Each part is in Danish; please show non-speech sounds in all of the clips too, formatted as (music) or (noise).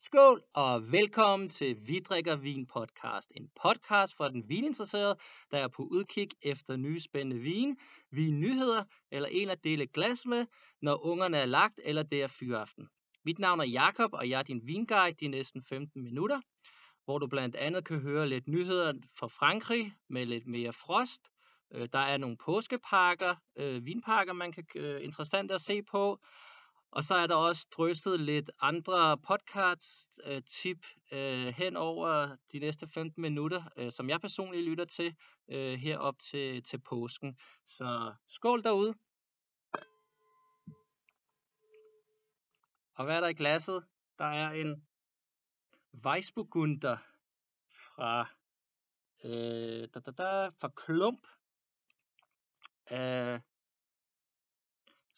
Skål og velkommen til Vi drikker vin podcast. En podcast for den vininteresserede, der er på udkig efter nye spændende vin, nyheder eller en at dele glas med, når ungerne er lagt eller det er fyraften. Mit navn er Jakob og jeg er din vinguide de næsten 15 minutter, hvor du blandt andet kan høre lidt nyheder fra Frankrig med lidt mere frost. Øh, der er nogle påskepakker, øh, vinpakker, man kan øh, interessant at se på. Og så er der også drysset lidt andre podcast-tip øh, øh, hen over de næste 15 minutter, øh, som jeg personligt lytter til øh, herop til, til påsken. Så skål derude. Og hvad er der i glasset? Der er en Weissburgunder fra, øh, da, da, da, fra Klump.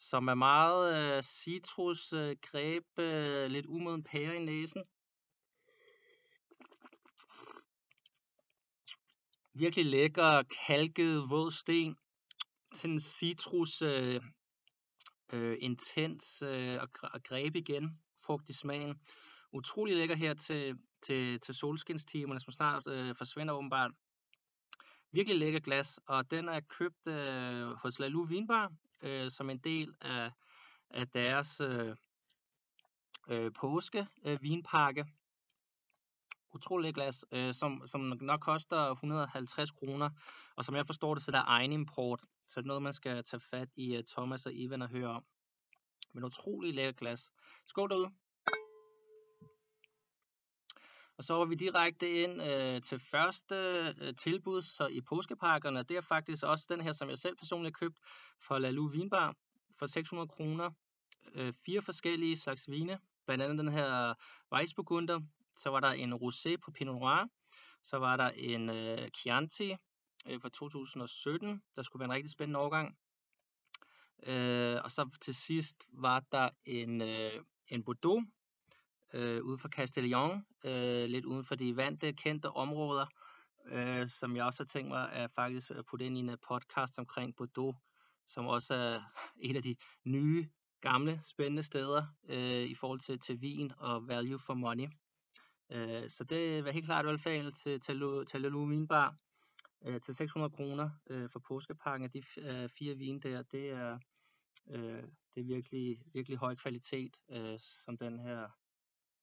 Som er meget øh, citrus, øh, greb, øh, lidt umoden pære i næsen. Virkelig lækker, kalket, våd sten. Sådan citrus, øh, øh, intens øh, og, og greb igen. Frugt i smagen. Utrolig lækker her til, til, til solskinstimerne, som snart øh, forsvinder åbenbart. Virkelig lækker glas, og den er købt øh, hos Lalu Vinbar øh, som en del af, af deres øh, øh, påske øh, vinpakke. Utrolig glas, øh, som, som nok koster 150 kroner, og som jeg forstår det, så der er egen import, så det er noget, man skal tage fat i uh, Thomas og Ivan og høre om. Men utrolig lækker glas. Skål derude! Og så var vi direkte ind øh, til første øh, tilbud så i påskepakkerne. Det er faktisk også den her, som jeg selv personligt købt fra Lalu Vinbar for 600 kroner. Øh, fire forskellige slags vine. Blandt andet den her Weissburgunder. Så var der en Rosé på Pinot Noir. Så var der en øh, Chianti øh, fra 2017. Der skulle være en rigtig spændende overgang. Øh, og så til sidst var der en, øh, en Bordeaux øh, ude for Castellion, øh, lidt uden for de vante, kendte områder, øh, som jeg også har tænkt mig at faktisk putte ind i en øh, podcast omkring Bordeaux, som også er (laughs) et af de nye, gamle, spændende steder øh, i forhold til, til vin og value for money. Øh, så det var helt klart et til, til, til Lelu Vinbar øh, til 600 kroner øh, for påskepakken af de øh, fire vin der. Det er, øh, det er virkelig, virkelig høj kvalitet, øh, som den her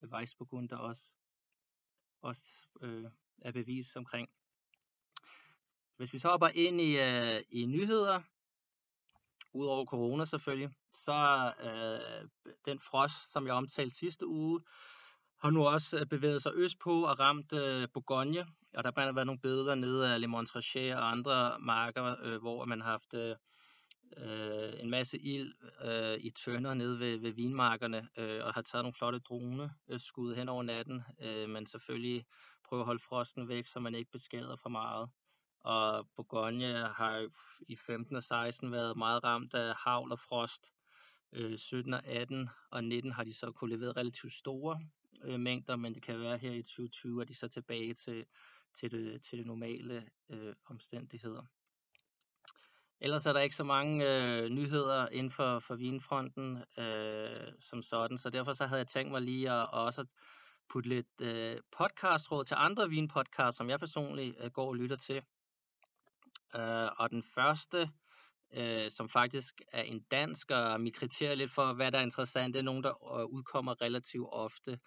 Weissburgunder også, også øh, er bevis omkring. Hvis vi så hopper ind i, øh, i nyheder, udover corona selvfølgelig, så øh, den frost, som jeg omtalte sidste uge, har nu også øh, bevæget sig østpå og ramt øh, Bourgogne. Og der har været nogle billeder nede af Le Montrachet og andre marker, øh, hvor man har haft øh, øh, en masse ild øh, i tønder nede ved, ved vinmarkerne, øh, og har taget nogle flotte droneskud hen over natten, øh, men selvfølgelig prøve at holde frosten væk, så man ikke beskader for meget. Og Bourgogne har i 15 og 16 været meget ramt af havl og frost. Øh, 17 og 18 og 19 har de så kunne levere relativt store øh, mængder, men det kan være her i 2020, at de så tilbage til, til, det, til det normale øh, omstændigheder. Ellers er der ikke så mange øh, nyheder inden for, for vinfronten øh, som sådan, så derfor så havde jeg tænkt mig lige at, at også putte lidt øh, podcastråd til andre vinpodcasts, som jeg personligt øh, går og lytter til. Øh, og den første, øh, som faktisk er en dansk, og mit kriterie lidt for, hvad der er interessant, det er nogen, der øh, udkommer relativt ofte.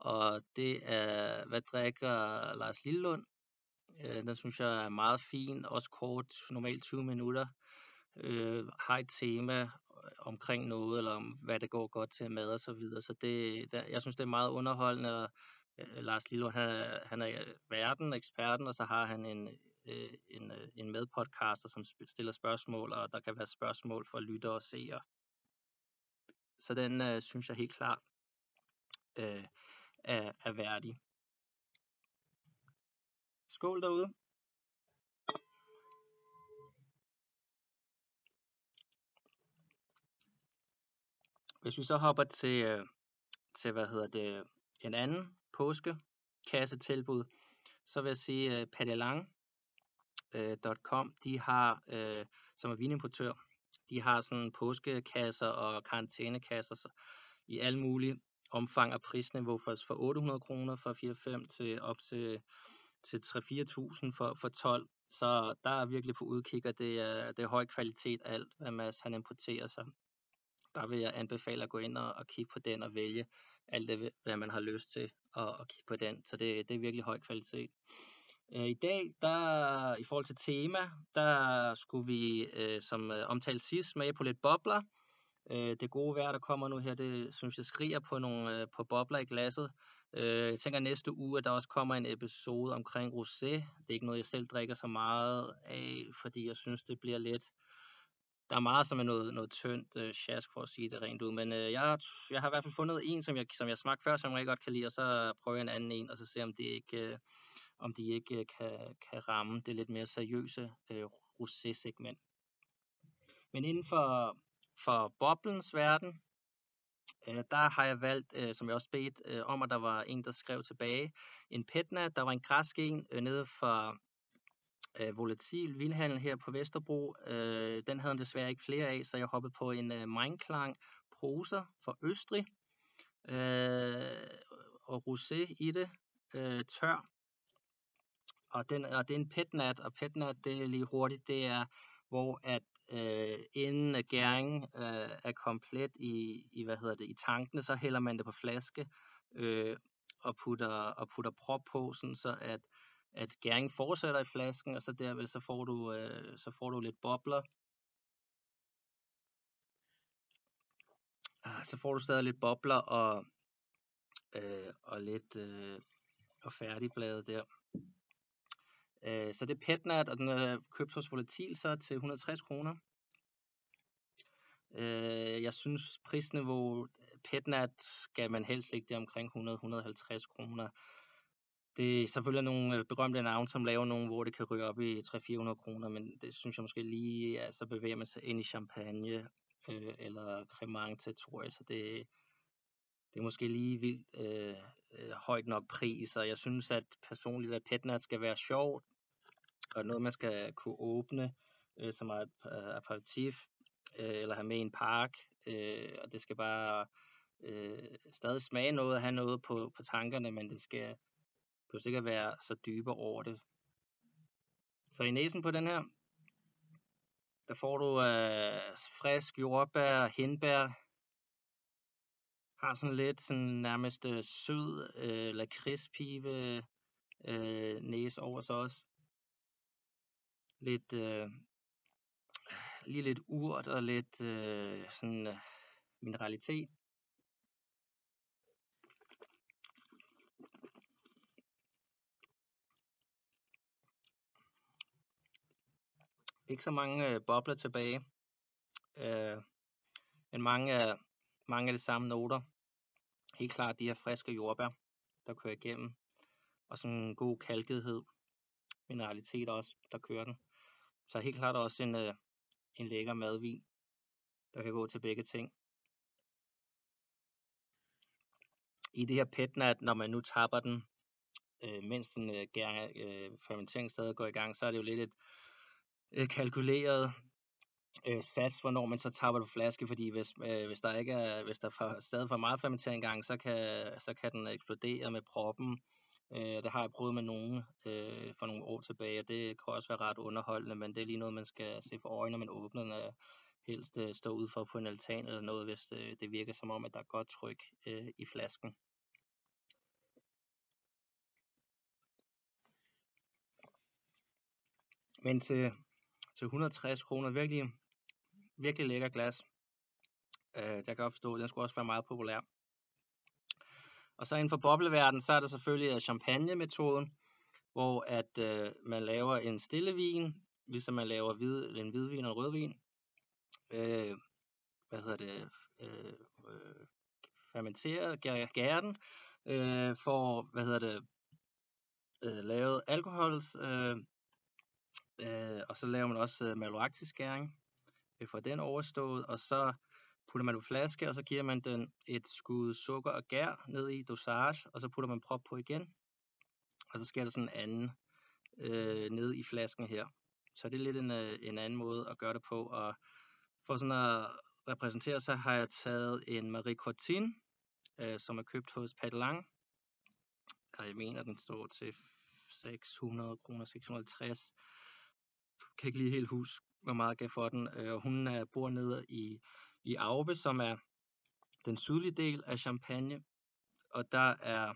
Og det er, hvad drikker Lars Lillund? Øh, den synes jeg er meget fin, også kort, normalt 20 minutter. Øh, har et tema øh, omkring noget, eller om hvad det går godt til mad og så videre. Så det, der, jeg synes, det er meget underholdende, og øh, Lars Lilo, han er, han er verden, eksperten, og så har han en, øh, en, øh, en medpodcaster, som stiller spørgsmål, og der kan være spørgsmål for lyttere og seere. Så den øh, synes jeg helt klart øh, er, er værdig. Skål derude. Hvis vi så hopper til, øh, til hvad hedder det, en anden påskekassetilbud, så vil jeg sige øh, at padelang.com, øh, de har, som er vinimportør, de har sådan påskekasser og karantænekasser så, i alle mulige omfang og prisniveau for, 800 kroner fra 4-5 til op til, til 3-4.000 for, for 12. Så der er virkelig på udkig, og det er, det er høj kvalitet alt, hvad Mads han importerer sig. Der vil jeg anbefale at gå ind og, og kigge på den og vælge alt det, hvad man har lyst til at, at kigge på den. Så det, det er virkelig høj kvalitet. Øh, I dag, der i forhold til tema, der skulle vi, øh, som øh, omtalt sidst, smage på lidt bobler. Øh, det gode vejr, der kommer nu her, det synes jeg skriger på nogle øh, på bobler i glasset. Øh, jeg tænker næste uge, at der også kommer en episode omkring rosé. Det er ikke noget, jeg selv drikker så meget af, fordi jeg synes, det bliver lidt... Der er meget som er noget, noget tyndt øh, sjask, for at sige det rent ud. Men øh, jeg, jeg har i hvert fald fundet en, som jeg, som jeg smagte før, som jeg rigtig godt kan lide, og så prøver jeg en anden en, og så se, om det ikke... Øh, om de ikke øh, kan, kan ramme det lidt mere seriøse øh, rosé-segment. Men inden for, for boblens verden, øh, der har jeg valgt, øh, som jeg også bedt øh, om, at der var en, der skrev tilbage, en Petna, der var en græsk en øh, nede fra øh, Volatil Vildhandel her på Vesterbro. Øh, den havde han desværre ikke flere af, så jeg hoppede på en øh, Meinklang Prosa fra Østrig. Øh, og rosé i det, øh, tør. Og, den, og det er en petnat, og petnat, det er lige hurtigt, det er, hvor at øh, inden gæringen øh, er komplet i, i, hvad hedder det, i tankene, så hælder man det på flaske øh, og, putter, og putter prop på, sådan så at, at gæringen fortsætter i flasken, og så derved så får du, øh, så får du lidt bobler. Ah, så får du stadig lidt bobler og, øh, og lidt øh, og færdigbladet der. Øh, så det er Petnat, og den er købt hos Volatil så til 160 kroner. Øh, jeg synes prisniveau Petnat skal man helst ligge der omkring 100-150 kroner. Det er selvfølgelig nogle øh, berømte navne, som laver nogle, hvor det kan ryge op i 300-400 kroner, men det synes jeg måske lige, altså bevæger man sig ind i champagne øh, eller cremant, territorie, så det, det er måske lige vildt øh, øh, højt nok pris, og jeg synes at personligt, at Petnat skal være sjovt, og noget, man skal kunne åbne øh, som et øh, aperitif, øh, eller have med i en park, øh, og det skal bare øh, stadig smage noget, have noget på, på tankerne, men det skal jo sikkert være så dybe over det. Så i næsen på den her, der får du øh, frisk jordbær, hindbær, har sådan lidt sådan nærmest øh, sød øh, lakridspive øh, næse over sig også lidt, øh, lige lidt urt og lidt øh, sådan øh, mineralitet. Ikke så mange øh, bobler tilbage, øh, men mange af, mange af de samme noter. Helt klart de her friske jordbær, der kører igennem, og sådan en god kalkethed, mineralitet også, der kører den. Så helt klart også en, øh, en lækker madvin, der kan gå til begge ting. I det her petnat, når man nu tapper den, øh, mens den øh, gær, øh, fermentering stadig går i gang, så er det jo lidt et øh, kalkuleret øh, sats, hvornår man så tapper på flaske, fordi hvis, øh, hvis der ikke er, hvis der er for, stadig for meget fermentering i gang, så kan, så kan den eksplodere med proppen, Øh, det har jeg prøvet med nogen øh, for nogle år tilbage, og det kan også være ret underholdende, men det er lige noget, man skal se for øjnene, når man åbner den. Øh, helst øh, stå ude for på en altan eller noget, hvis øh, det virker som om, at der er godt tryk øh, i flasken. Men til, til 160 kroner, virkelig, virkelig lækker glas. Øh, jeg kan godt forstå, at den skulle også være meget populær. Og så inden for bobleverdenen, så er der selvfølgelig øh, champagne-metoden, hvor at øh, man laver en stille vin, ligesom man laver hvid, en hvidvin og en rødvin. Øh, hvad hedder det? Øh, øh, fermenterer, gærer øh, for, hvad hedder det, øh, lavet alkohols, øh, øh, og så laver man også øh, malolaktisk gæring, øh, får den overstået, og så putter man på flaske, og så giver man den et skud sukker og gær ned i dosage, og så putter man prop på igen, og så sker der sådan en anden øh, ned i flasken her. Så det er lidt en, øh, en anden måde at gøre det på, og for sådan at repræsentere, så har jeg taget en Marie Cortin øh, som er købt hos Patelang. Og jeg mener, den står til 600 kroner, 650. Jeg kan ikke lige helt huske, hvor meget jeg gav for den. Øh, hun er, bor nede i, i Aube, som er den sydlige del af Champagne. Og der er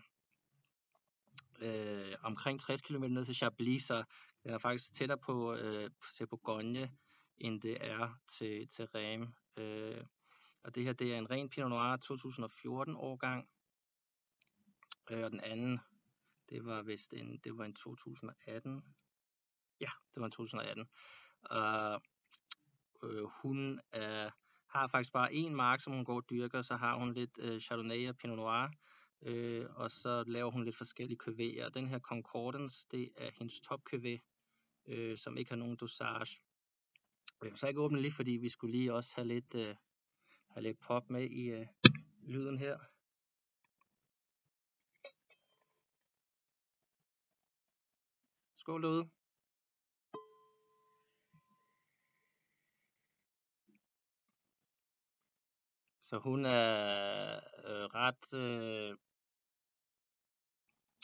øh, omkring 60 km ned til Chablis, så det er faktisk tættere på øh, til Bourgogne, end det er til, til Rem. Øh, og det her det er en ren Pinot Noir 2014 årgang. Øh, og den anden, det var vist en, det var en 2018. Ja, det var en 2018. Og øh, hun er, har faktisk bare én mark, som hun går og dyrker. Så har hun lidt øh, Chardonnay og Pinot Noir. Øh, og så laver hun lidt forskellige køvéer. Den her Concordance, det er hendes top øh, som ikke har nogen dosage. Øh, jeg vil så ikke åbne lidt, fordi vi skulle lige også have lidt, øh, have lidt pop med i øh, lyden her. Skål derude. Så hun er øh, ret øh,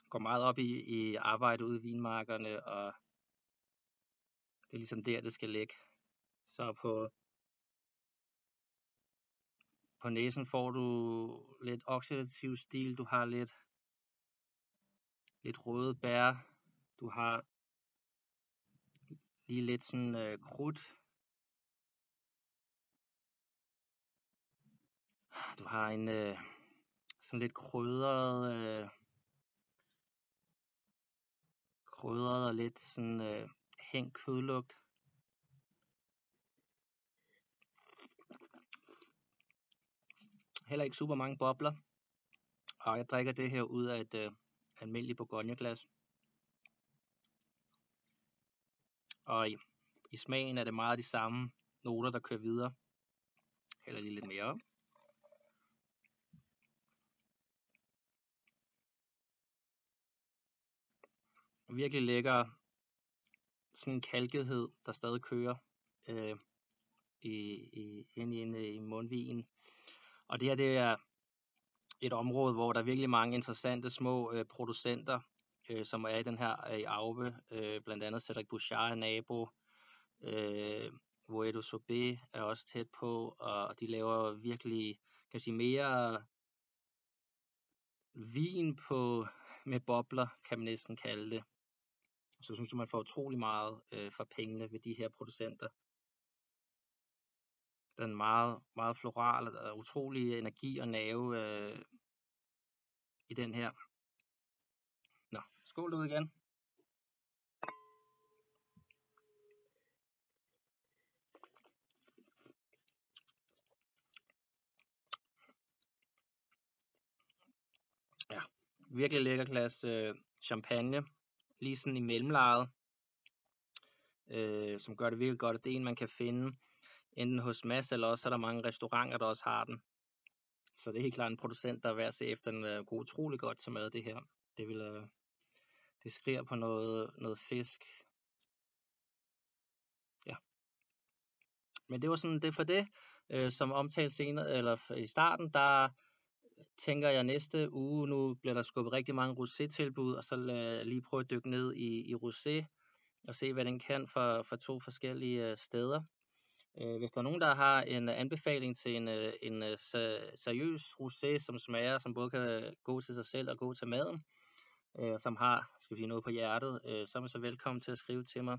går meget op i, i arbejde ude i vinmarkerne, og det er ligesom der, det skal ligge. Så på, på næsen får du lidt oxidativ stil, du har lidt, lidt røde bær, du har lige lidt sådan øh, krudt. Du har en øh, sådan lidt krydret, øh, krydret og lidt sådan øh, hængt kødlugt. Heller ikke super mange bobler. Og jeg drikker det her ud af et øh, almindeligt Bourgogne-glas. Og i, i smagen er det meget de samme noter, der kører videre. Heller lige lidt mere Virkelig lækker sådan en kalkethed, der stadig kører øh, i, i, ind, ind øh, i mundvigen. Og det her det er et område, hvor der er virkelig mange interessante små øh, producenter, øh, som er i den her øh, i Aube. Øh, blandt andet Cedric Bouchard er nabo. Øh, Voedo Sobe er også tæt på, og de laver virkelig kan sige, mere vin på med bobler, kan man næsten kalde det. Så synes jeg, man får utrolig meget øh, for pengene ved de her producenter. Den er meget, meget floral, og utrolig energi og nerve øh, i den her. Nå, skål ud igen. Ja, virkelig lækker glas øh, champagne lige sådan i mellemlejet, øh, som gør det virkelig godt. Det er en, man kan finde enten hos Mads, eller også er der mange restauranter, der også har den. Så det er helt klart en producent, der er værd at se efter. en øh, god utrolig godt til mad, det her. Det vil, øh, det skriger på noget, noget fisk. Ja. Men det var sådan det for det. Øh, som omtalt senere, eller i starten, der tænker jeg næste uge, nu bliver der skubbet rigtig mange rosé-tilbud, og så lad lige prøve at dykke ned i, i rosé, og se hvad den kan for, for to forskellige øh, steder. Øh, hvis der er nogen, der har en øh, anbefaling til en, øh, en seriøs rosé, som smager, som både kan gå til sig selv og gå til maden, og som har skal vi sige, noget på hjertet, så er man så velkommen til at skrive til mig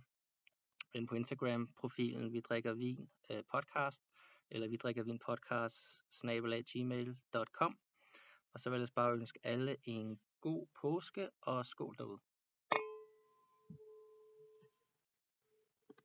ind på Instagram-profilen Vi drikker vin podcast, eller vi drikker vin podcast, snabelaggmail.com. Og så vil jeg bare ønske alle en god påske og skål derude.